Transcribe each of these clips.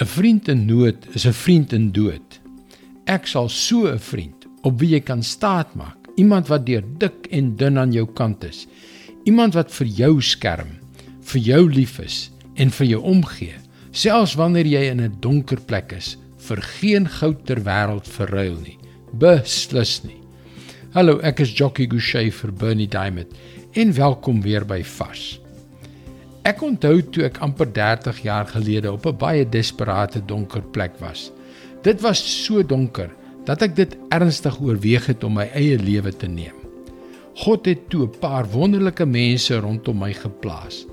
'n Vriend in nood is 'n vriend in dood. Ek sal so 'n vriend op wie jy kan staatmaak, iemand wat deur dik en dun aan jou kant is, iemand wat vir jou skerm, vir jou lief is en vir jou omgee, selfs wanneer jy in 'n donker plek is, vir geen goud ter wêreld verruil nie. Beslis nie. Hallo, ek is Jockey Gouchee vir Bernie Diamond en welkom weer by Vars. Ek onthou toe ek amper 30 jaar gelede op 'n baie desperate donker plek was. Dit was so donker dat ek dit ernstig oorweeg het om my eie lewe te neem. God het toe 'n paar wonderlike mense rondom my geplaas.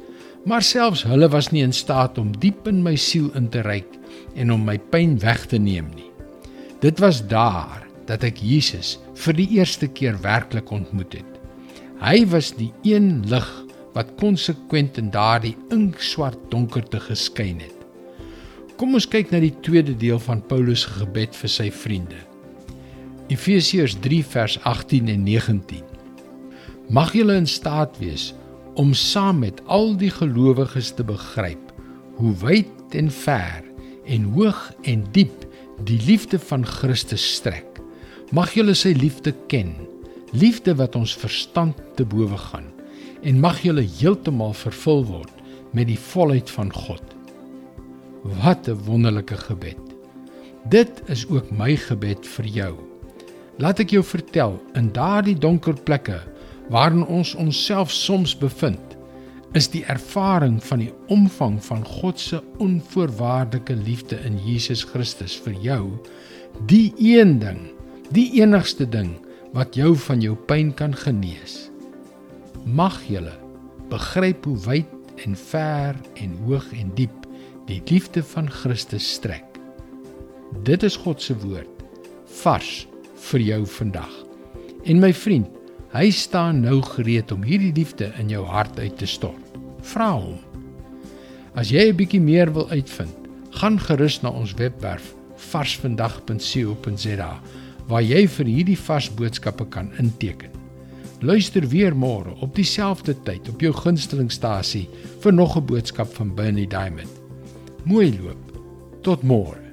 Maar selfs hulle was nie in staat om diep in my siel in te reik en om my pyn weg te neem nie. Dit was daar dat ek Jesus vir die eerste keer werklik ontmoet het. Hy was die een lig wat konsekwent in daardie inkswart donkerte geskyn het. Kom ons kyk na die tweede deel van Paulus se gebed vir sy vriende. Efesiërs 3 vers 18 en 19. Mag julle in staat wees om saam met al die gelowiges te begryp hoe wyd en ver en hoog en diep die liefde van Christus strek Mag julle sy liefde ken, liefde wat ons verstand te bowe gaan en mag julle heeltemal vervul word met die volheid van God. Wat 'n wonderlike gebed. Dit is ook my gebed vir jou. Laat ek jou vertel, in daardie donker plekke waarin ons onsself soms bevind, is die ervaring van die omvang van God se onvoorwaardelike liefde in Jesus Christus vir jou die een ding die enigste ding wat jou van jou pyn kan genees. Mag julle begryp hoe wyd en ver en hoog en diep die liefde van Christus strek. Dit is God se woord vars vir jou vandag. En my vriend, hy staan nou gereed om hierdie liefde in jou hart uit te stort. Vra hom. As jy 'n bietjie meer wil uitvind, gaan gerus na ons webwerf varsvandag.co.za waar jy vir hierdie vars boodskappe kan inteken. Luister weer môre op dieselfde tyd op jou gunstelingstasie vir nog 'n boodskap van Bernie Diamond. Mooi loop. Tot môre.